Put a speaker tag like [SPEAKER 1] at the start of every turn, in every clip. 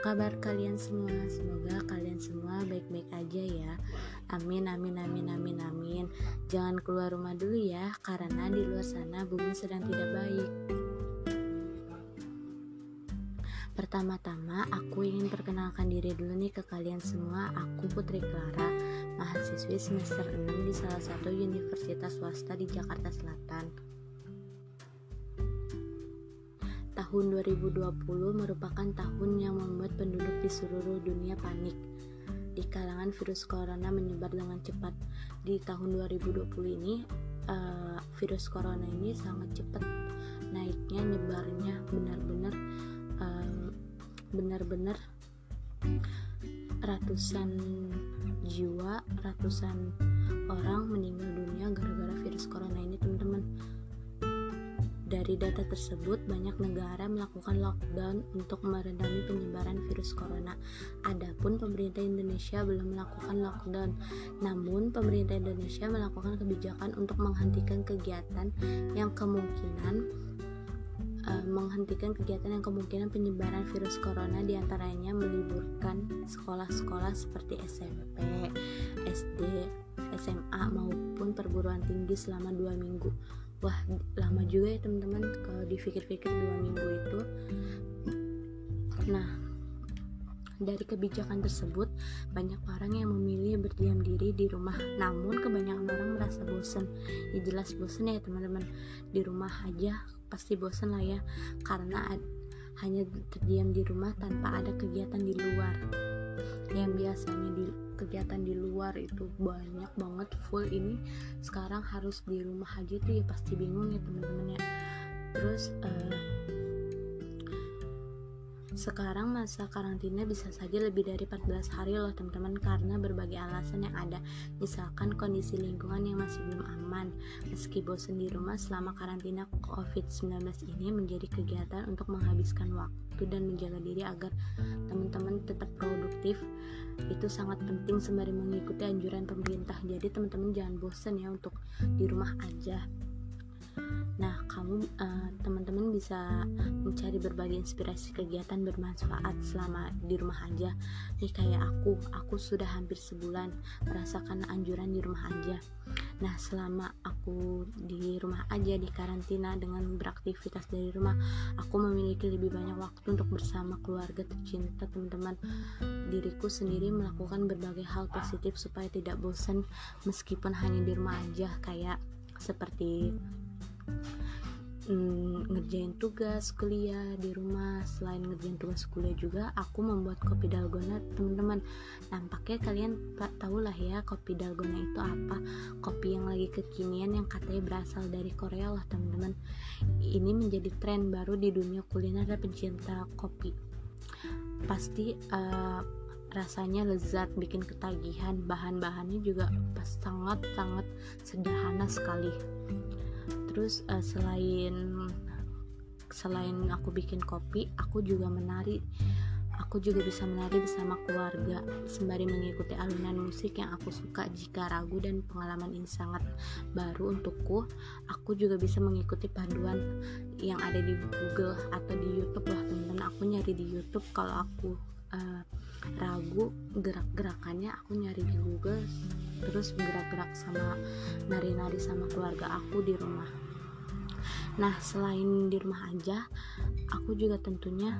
[SPEAKER 1] kabar kalian semua? Semoga kalian semua baik-baik aja ya. Amin, amin, amin, amin, amin. Jangan keluar rumah dulu ya, karena di luar sana bumi sedang tidak baik. Pertama-tama, aku ingin perkenalkan diri dulu nih ke kalian semua. Aku Putri Clara, mahasiswi semester 6 di salah satu universitas swasta di Jakarta Selatan. Tahun 2020 merupakan tahun yang membuat penduduk di seluruh dunia panik. Di kalangan virus corona menyebar dengan cepat. Di tahun 2020 ini, uh, virus corona ini sangat cepat naiknya, nyebarnya benar-benar uh, benar-benar ratusan jiwa, ratusan orang meninggal dunia gara-gara virus corona ini, teman-teman dari data tersebut, banyak negara melakukan lockdown untuk meredami penyebaran virus corona. Adapun pemerintah Indonesia belum melakukan lockdown. Namun, pemerintah Indonesia melakukan kebijakan untuk menghentikan kegiatan yang kemungkinan uh, menghentikan kegiatan yang kemungkinan penyebaran virus corona di antaranya meliburkan sekolah-sekolah seperti SMP, SD, SMA maupun perguruan tinggi selama dua minggu wah lama juga ya teman-teman kalau dipikir-pikir dua minggu itu nah dari kebijakan tersebut, banyak orang yang memilih berdiam diri di rumah. Namun, kebanyakan orang merasa bosan. Ya jelas bosan ya teman-teman. Di rumah aja pasti bosan lah ya, karena hanya terdiam di rumah tanpa ada kegiatan di luar. Yang biasanya di kegiatan di luar itu banyak banget full ini sekarang harus di rumah aja tuh ya pasti bingung ya teman-teman ya. Terus uh, sekarang masa karantina bisa saja lebih dari 14 hari loh teman-teman karena berbagai alasan yang ada. Misalkan kondisi lingkungan yang masih belum aman. Meski bosan di rumah selama karantina COVID-19 ini menjadi kegiatan untuk menghabiskan waktu dan menjaga diri agar teman-teman tetap produktif. Itu sangat penting sembari mengikuti anjuran pemerintah. Jadi teman-teman jangan bosan ya untuk di rumah aja Nah, kamu uh, teman-teman bisa mencari berbagai inspirasi kegiatan bermanfaat selama di rumah aja. Nih kayak aku, aku sudah hampir sebulan merasakan anjuran di rumah aja. Nah, selama aku di rumah aja di karantina dengan beraktivitas dari rumah, aku memiliki lebih banyak waktu untuk bersama keluarga tercinta, teman-teman. Diriku sendiri melakukan berbagai hal positif supaya tidak bosan meskipun hanya di rumah aja kayak seperti mm, ngerjain tugas kuliah di rumah. Selain ngerjain tugas kuliah juga aku membuat kopi dalgona teman-teman. Nampaknya kalian tak tahu lah ya kopi dalgona itu apa. Kopi yang lagi kekinian yang katanya berasal dari Korea lah teman-teman. Ini menjadi tren baru di dunia kuliner dan pencinta kopi. Pasti uh, rasanya lezat bikin ketagihan. Bahan-bahannya juga sangat sangat sederhana sekali terus uh, selain selain aku bikin kopi aku juga menari. Aku juga bisa menari bersama keluarga sembari mengikuti alunan musik yang aku suka. Jika ragu dan pengalaman ini sangat baru untukku aku juga bisa mengikuti paduan yang ada di Google atau di YouTube. Lah teman-teman aku nyari di YouTube kalau aku uh, ragu gerak-gerakannya aku nyari di Google terus gerak-gerak sama nari-nari sama keluarga aku di rumah. Nah selain di rumah aja aku juga tentunya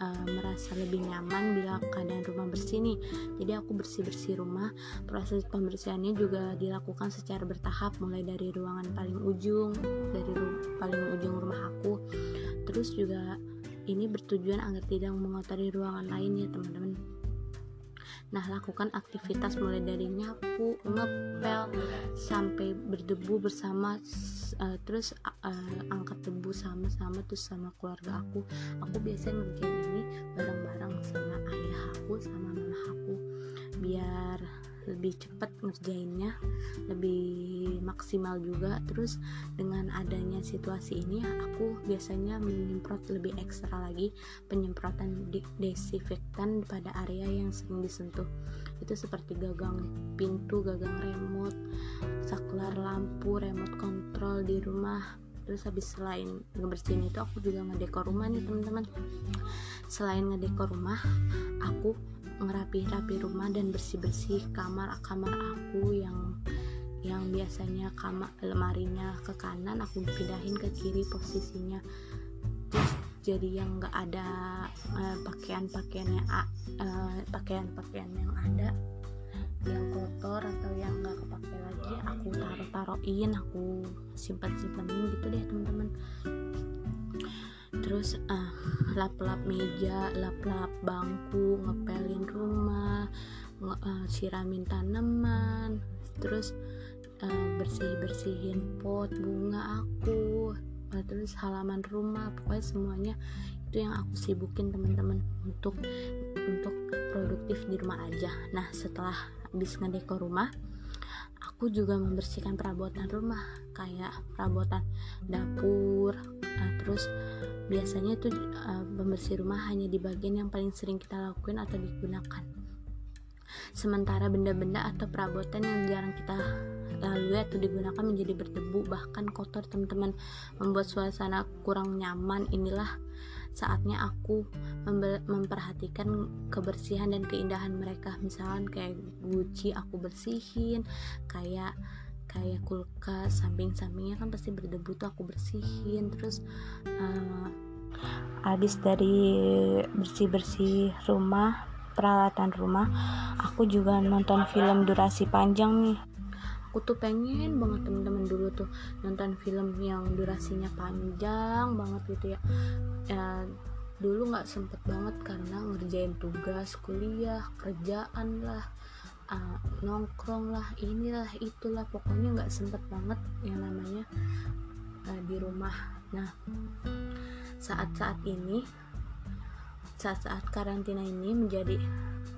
[SPEAKER 1] uh, merasa lebih nyaman bila keadaan rumah bersih nih. Jadi aku bersih-bersih rumah proses pembersihannya juga dilakukan secara bertahap mulai dari ruangan paling ujung dari ru paling ujung rumah aku. Terus juga ini bertujuan agar tidak mengotori ruangan lain ya teman-teman Nah, lakukan aktivitas mulai dari nyapu, ngepel, sampai berdebu bersama, uh, terus uh, angkat debu sama-sama terus sama keluarga aku. Aku biasanya ngerjain ini bareng-bareng sama ayah aku, sama mama aku, biar lebih cepat ngerjainnya lebih maksimal juga. Terus dengan adanya situasi ini aku biasanya menyemprot lebih ekstra lagi penyemprotan desinfektan pada area yang sering disentuh. Itu seperti gagang pintu gagang remote saklar lampu remote kontrol di rumah. Terus habis selain ngebersihin itu aku juga ngedekor rumah nih teman-teman. Selain ngedekor rumah aku ngerapi-rapi rumah dan bersih-bersih kamar-kamar aku yang yang biasanya kamar lemarinya ke kanan aku pindahin ke kiri posisinya. Terus jadi yang nggak ada uh, pakaian-pakaiannya uh, pakaian-pakaian yang ada yang kotor atau yang nggak kepake lagi aku taruh taruhin aku simpan simpanin gitu deh teman-teman terus uh, lap-lap meja lap-lap bangku ngepelin rumah nge uh, siramin tanaman terus uh, bersih bersihin pot bunga aku uh, terus halaman rumah. Pokoknya semuanya itu yang aku sibukin teman-teman untuk untuk produktif di rumah aja. Nah setelah habis ngedekor rumah aku juga membersihkan perabotan rumah kayak perabotan dapur terus biasanya itu uh, pembersih rumah hanya di bagian yang paling sering kita lakuin atau digunakan. Sementara benda-benda atau perabotan yang jarang kita lalui atau digunakan menjadi berdebu bahkan kotor teman-teman membuat suasana kurang nyaman. Inilah saatnya aku memperhatikan kebersihan dan keindahan mereka. Misalkan kayak guci aku bersihin kayak kayak kulkas samping-sampingnya kan pasti berdebu tuh aku bersihin. Terus uh, habis dari bersih-bersih rumah peralatan rumah aku juga nonton film durasi panjang nih. Aku tuh pengen banget temen-temen dulu tuh nonton film yang durasinya panjang banget gitu ya, ya dulu nggak sempet banget karena ngerjain tugas kuliah kerjaan lah uh, nongkrong lah inilah itulah. Pokoknya nggak sempet banget yang namanya uh, di rumah. Nah saat-saat ini saat-saat karantina ini menjadi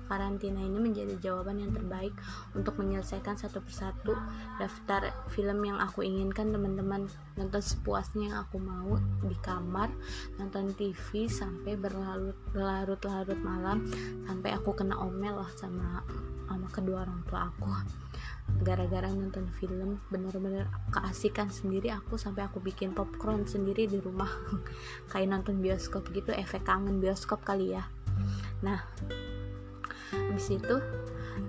[SPEAKER 1] karantina ini menjadi jawaban yang terbaik untuk menyelesaikan satu persatu daftar film yang aku inginkan teman-teman. Nonton sepuasnya yang aku mau di kamar nonton TV sampai berlarut-larut malam sampai aku kena omel lah sama sama kedua orang tua aku. Gara-gara nonton film bener-bener keasikan sendiri aku sampai aku bikin popcorn sendiri di rumah. Kayak nonton bioskop gitu efek kangen bioskop kali ya. Nah habis itu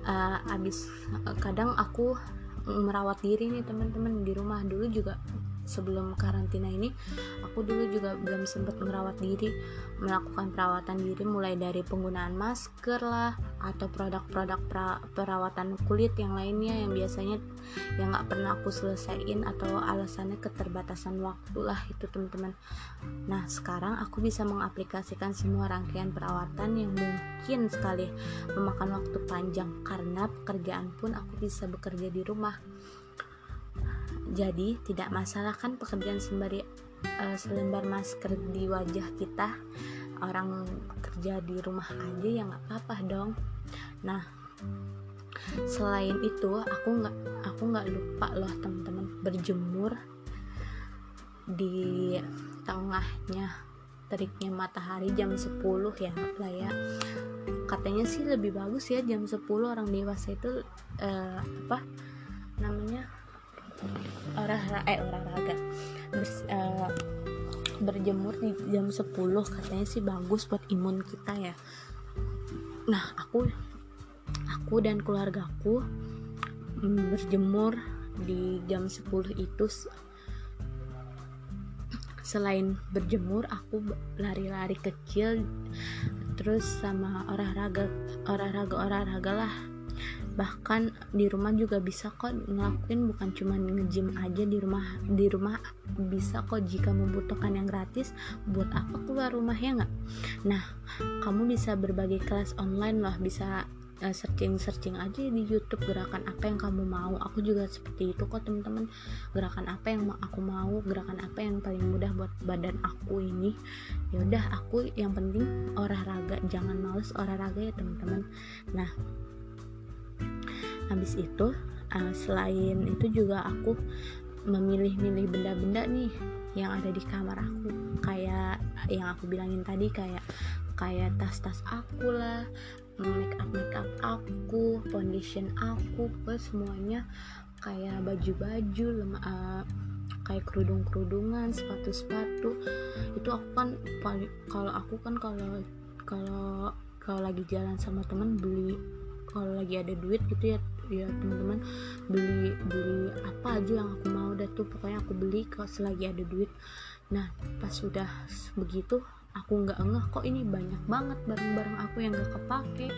[SPEAKER 1] uh, habis uh, kadang aku merawat diri nih teman-teman di rumah. Dulu juga sebelum karantina ini aku dulu juga belum sempat merawat diri melakukan perawatan diri mulai dari penggunaan masker lah atau produk-produk perawatan kulit yang lainnya yang biasanya yang nggak pernah aku selesaiin atau alasannya keterbatasan waktu lah itu teman-teman. Nah sekarang aku bisa mengaplikasikan semua rangkaian perawatan yang mungkin sekali memakan waktu panjang karena pekerjaan pun aku bisa bekerja di rumah. Jadi tidak masalah kan pekerjaan sembari uh, selembar masker di wajah kita orang kerja di rumah aja ya nggak apa-apa dong. Nah selain itu aku nggak aku nggak lupa loh teman-teman berjemur di tengahnya teriknya matahari jam 10 ya lah ya. Katanya sih lebih bagus ya jam 10 orang dewasa itu uh, apa namanya olahraga eh olahraga. Bers, uh, berjemur di jam 10 katanya sih bagus buat imun kita ya. Nah aku aku dan keluargaku berjemur di jam 10 itu selain berjemur aku lari-lari kecil terus sama olahraga olahraga olahraga lah bahkan di rumah juga bisa kok ngelakuin bukan cuma ngejim aja di rumah di rumah bisa kok jika membutuhkan yang gratis buat apa keluar rumah ya nggak? Nah kamu bisa berbagi kelas online lah bisa uh, searching searching aja di YouTube gerakan apa yang kamu mau. Aku juga seperti itu kok teman-teman. Gerakan apa yang aku mau gerakan apa yang paling mudah buat badan aku ini. Ya udah aku yang penting olahraga. Jangan males olahraga ya teman-teman. Nah habis itu uh, selain itu juga aku memilih-milih benda-benda nih yang ada di kamar aku. Kayak yang aku bilangin tadi kayak kayak tas-tas aku lah make up make up aku foundation aku ke semuanya kayak baju-baju uh, kayak kerudung kerudungan sepatu sepatu itu aku kan kalau aku kan kalau kalau kalau lagi jalan sama temen beli kalau lagi ada duit gitu ya ya teman-teman beli beli apa aja yang aku mau dah tuh pokoknya aku beli kalau selagi ada duit. Nah pas sudah begitu aku nggak ngeh kok ini banyak banget barang-barang aku yang gak kepake.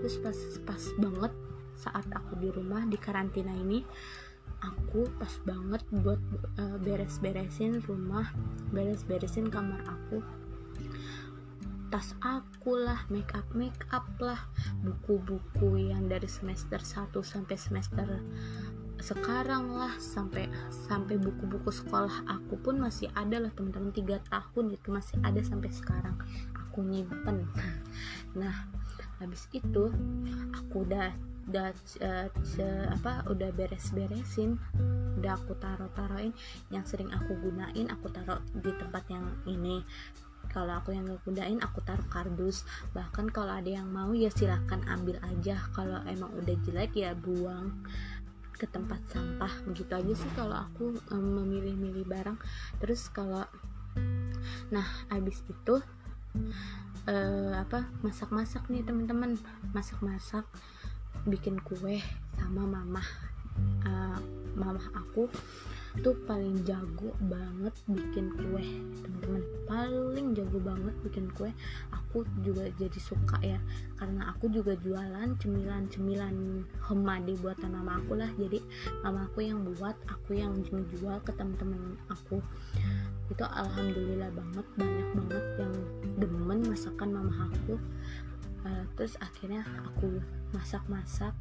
[SPEAKER 1] Terus pas pas banget saat aku di rumah di karantina ini aku pas banget buat uh, beres-beresin rumah beres-beresin kamar aku tas aku lah make up make up lah buku-buku yang dari semester 1 sampai semester sekarang lah sampai sampai buku-buku sekolah aku pun masih ada lah teman-teman. Tiga tahun itu masih ada sampai sekarang aku nyimpen. Nah habis itu aku udah udah uh, apa udah beres-beresin udah aku taruh-taruhin yang sering aku gunain aku taruh di tempat yang ini kalau aku yang gak gunain aku taruh kardus. Bahkan kalau ada yang mau ya silahkan ambil aja. Kalau emang udah jelek ya buang ke tempat sampah. Begitu aja sih kalau aku um, memilih-milih barang. Terus kalau nah abis itu uh, apa masak-masak nih teman-teman. Masak-masak bikin kue sama mama uh, mama aku tuh paling jago banget bikin kue teman-teman. Paling jago banget bikin kue. Aku juga jadi suka ya karena aku juga jualan cemilan-cemilan hemadi buatan mama aku lah. Jadi mama aku yang buat aku yang jual ke teman-teman aku. Itu alhamdulillah banget banyak banget yang demen masakan mama aku. Uh, terus akhirnya aku masak-masak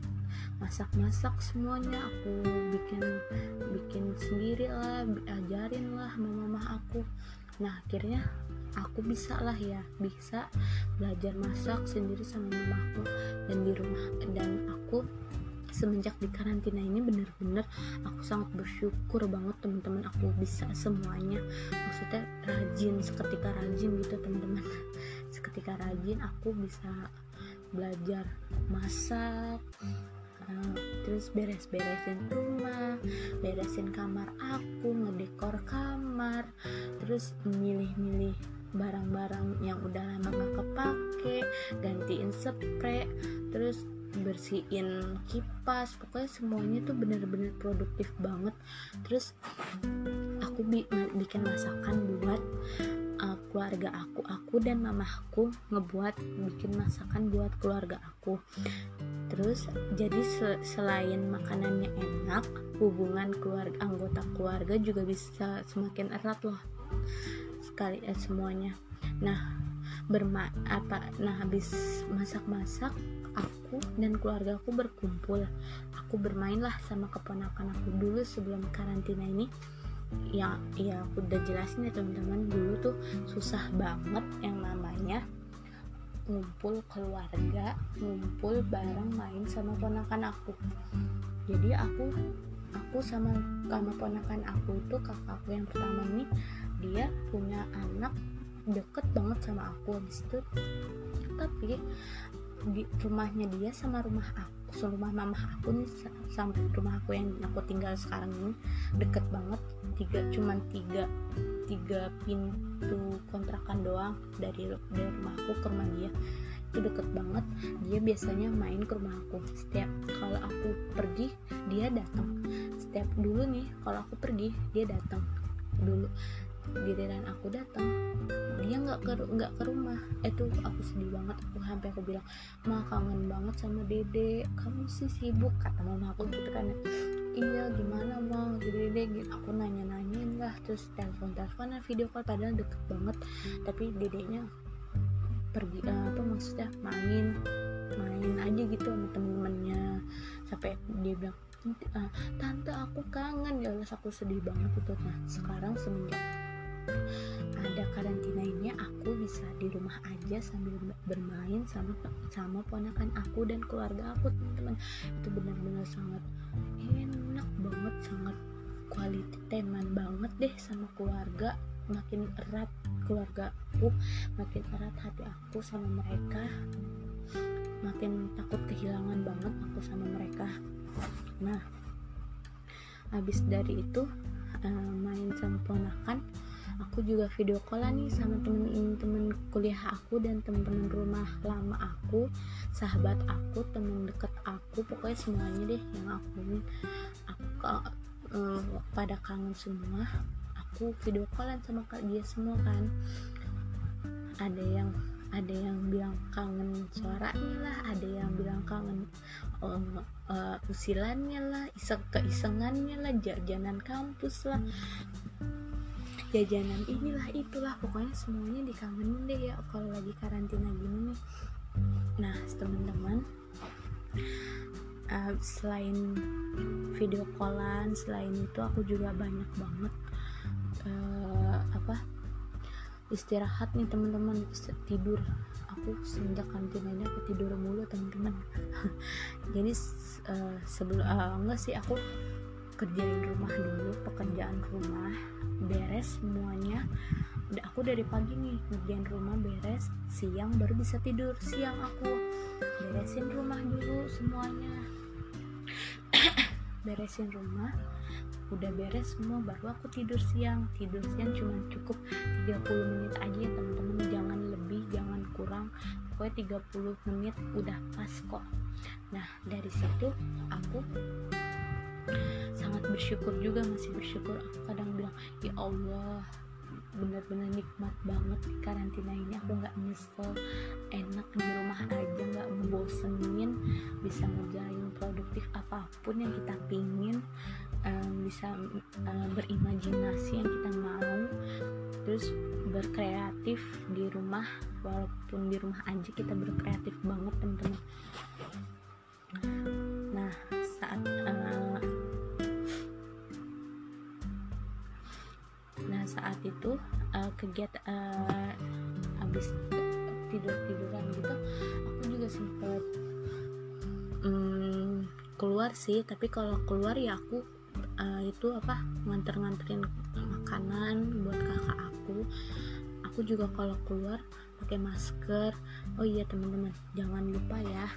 [SPEAKER 1] masak-masak semuanya. Aku bikin bikin sendiri lah ajarin lah mama mama aku. Nah akhirnya aku bisa lah ya bisa belajar masak sendiri sama mamaku dan di rumah. Dan aku semenjak di karantina ini bener-bener aku sangat bersyukur banget teman-teman aku bisa semuanya. Maksudnya rajin seketika rajin gitu teman-teman. Seketika rajin aku bisa belajar masak uh, terus beres-beresin rumah beresin kamar aku ngedekor kamar terus milih-milih barang-barang yang udah lama gak kepake gantiin spray terus bersihin kipas. Pokoknya semuanya tuh bener-bener produktif banget. Terus aku bi bikin masakan buat uh, keluarga aku aku dan mamaku ngebuat bikin masakan buat keluarga aku. Terus jadi se selain makanannya enak hubungan keluarga anggota keluarga juga bisa semakin erat loh. Sekali eh, semuanya. Nah berma apa nah habis masak-masak aku dan keluarga aku berkumpul. Aku bermainlah sama keponakan aku. Dulu sebelum karantina ini yang ya aku udah jelasin ya teman-teman. Dulu tuh susah banget yang namanya ngumpul keluarga ngumpul bareng main sama ponakan aku. Jadi aku aku sama sama ponakan aku itu kakakku yang pertama ini dia punya anak deket banget sama aku. Habis itu tapi di rumahnya dia sama rumah aku rumah mama aku nih sampai rumah aku yang aku tinggal sekarang ini deket banget tiga cuman tiga tiga pintu kontrakan doang dari dari rumahku ke rumah dia. Itu deket banget. Dia biasanya main ke rumah aku. Setiap kalau aku pergi dia datang. Setiap dulu nih kalau aku pergi dia datang dulu. Giliran aku datang dia nggak ke nggak ke rumah. Itu aku sedih banget. Aku sampai aku bilang ma kangen banget sama dede. Kamu sih sibuk kata mama aku gitu kan iya gimana ma dede gitu aku nanya nanyain lah terus telepon teleponan video call padahal deket banget. Tapi dedenya pergi uh, maksudnya main main aja gitu sama temen-temennya sampai dia bilang ah, tante aku kangen. Ya aku sedih banget gitu. Nah sekarang semenjak ada karantina ini aku bisa di rumah aja sambil bermain sama sama ponakan aku dan keluarga aku teman-teman. Itu benar-benar sangat enak banget sangat quality teman banget deh sama keluarga. Makin erat keluarga aku makin erat hati aku sama mereka. Makin takut kehilangan banget aku sama mereka. Nah habis dari itu uh, main sama ponakan aku juga video call nih sama temen-temen kuliah aku dan temen-temen rumah lama aku sahabat aku temen deket aku pokoknya semuanya deh yang aku aku uh, pada kangen semua. Aku video callan sama dia semua kan. Ada yang ada yang bilang kangen suaranya lah ada yang bilang kangen uh, uh, usilannya lah iseng keisengannya lah jajanan kampus lah jajanan. Inilah itulah. Pokoknya semuanya dikangenin deh ya kalau lagi karantina gini nih. Nah teman-teman uh, selain video callan selain itu aku juga banyak banget uh, apa istirahat nih teman-teman. Tidur. Aku semenjak karantina ini aku tidur mulu teman-teman. Jadi uh, sebelum uh, enggak sih aku kerjain rumah dulu pekerjaan rumah beres semuanya. Udah aku dari pagi nih ngerjain rumah beres. Siang baru bisa tidur siang aku beresin rumah dulu semuanya. Beresin rumah udah beres semua baru aku tidur siang. Tidur siang cuma cukup 30 menit aja ya teman-teman. Jangan lebih jangan kurang. Pokoknya 30 menit udah pas kok. Nah dari situ aku bersyukur juga masih bersyukur. Aku kadang bilang ya Allah bener-bener nikmat banget di karantina ini. Aku nggak nyesel enak di rumah aja nggak ngebosenin bisa ngerjain produktif apa pun yang kita pingin um, bisa um, berimajinasi yang kita mau terus berkreatif di rumah walaupun di rumah aja kita berkreatif banget teman-teman. Nah saat uh, saat itu uh, kegiatan uh, habis tidur tiduran gitu aku juga sempat um, keluar sih. Tapi kalau keluar ya aku uh, itu apa nganter-nganterin makanan buat kakak aku. Aku juga kalau keluar pakai masker. Oh iya teman-teman jangan lupa ya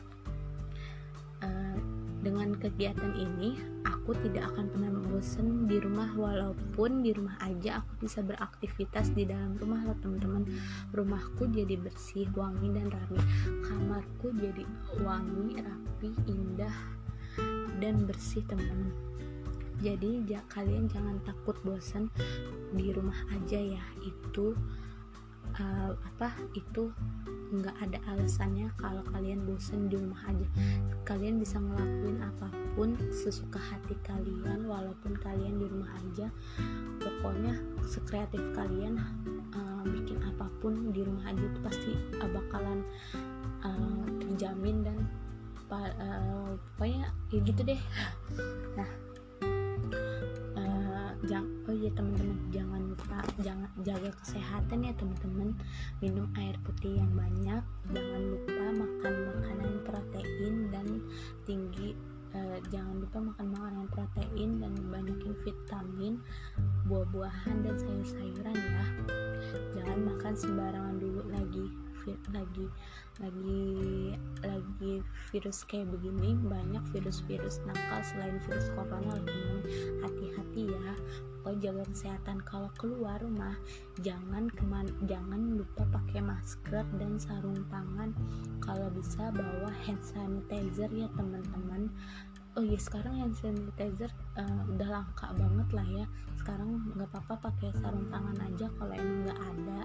[SPEAKER 1] uh, dengan kegiatan ini aku tidak akan pernah bosan di rumah walaupun di rumah aja aku bisa beraktivitas di dalam rumah loh teman-teman. Rumahku jadi bersih wangi dan rapi kamarku jadi wangi rapi indah dan bersih teman-teman. Jadi ya, kalian jangan takut bosan di rumah aja ya. Itu uh, apa itu nggak ada alasannya kalau kalian bosan di rumah aja. Kalian bisa ngelakuin apa pun sesuka hati kalian walaupun kalian di rumah aja. Pokoknya sekreatif kalian uh, bikin apa pun di rumah aja itu pasti uh, bakalan uh, terjamin dan uh, pokoknya ya gitu deh. Nah jangan oh iya teman-teman jangan lupa jangan jaga kesehatan ya teman-teman. Minum air putih yang banyak. Jangan lupa makan makanan protein dan tinggi. Eh, jangan lupa makan makanan protein dan banyakin vitamin buah-buahan dan sayur-sayuran ya. Jangan makan sembarangan dulu lagi lagi lagi lagi virus kayak begini banyak virus-virus nakal selain virus corona. Teman hati-hati ya. Pokoknya jaga kesehatan. Kalau keluar rumah jangan keman jangan lupa pakai masker dan sarung tangan. Kalau bisa bawa hand sanitizer ya teman-teman oh iya sekarang hand sanitizer uh, udah langka banget lah ya. Sekarang nggak apa-apa pakai sarung tangan aja kalau emang nggak ada.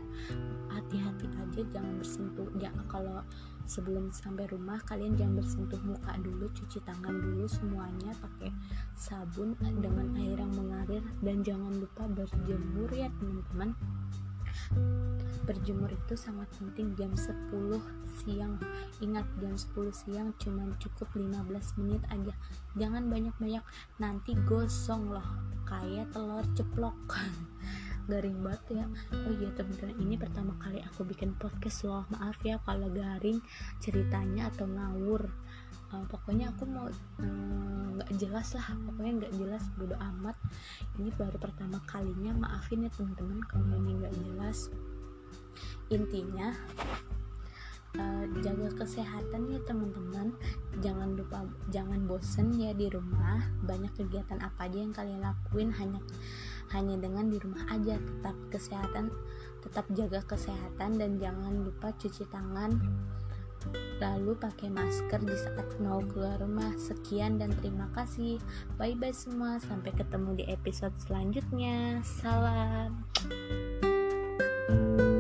[SPEAKER 1] Hati-hati aja jangan bersentuh. Jangan kalau sebelum sampai rumah kalian jangan bersentuh muka dulu cuci tangan dulu semuanya pakai sabun dengan air yang mengalir. Dan jangan lupa berjemur ya teman-teman berjemur itu sangat penting jam 10 siang. Ingat jam 10 siang cuma cukup 15 menit aja. Jangan banyak-banyak nanti gosong loh kayak telur ceplok. Garing banget ya. Oh iya teman-teman ini pertama kali aku bikin podcast loh. Maaf ya kalau garing ceritanya atau ngawur uh, pokoknya aku mau eh, nggak uh, jelas lah pokoknya nggak jelas bodo amat. Ini baru pertama kalinya maafin ya teman-teman kalau ini nggak jelas. Intinya uh, jaga kesehatan ya teman-teman. Jangan lupa jangan bosen ya di rumah. Banyak kegiatan apa aja yang kalian lakuin hanya hanya dengan di rumah aja. Tetap kesehatan tetap jaga kesehatan dan jangan lupa cuci tangan lalu pakai masker di saat mau keluar rumah. Sekian dan terima kasih. Bye bye semua. Sampai ketemu di episode selanjutnya. Salam. thank you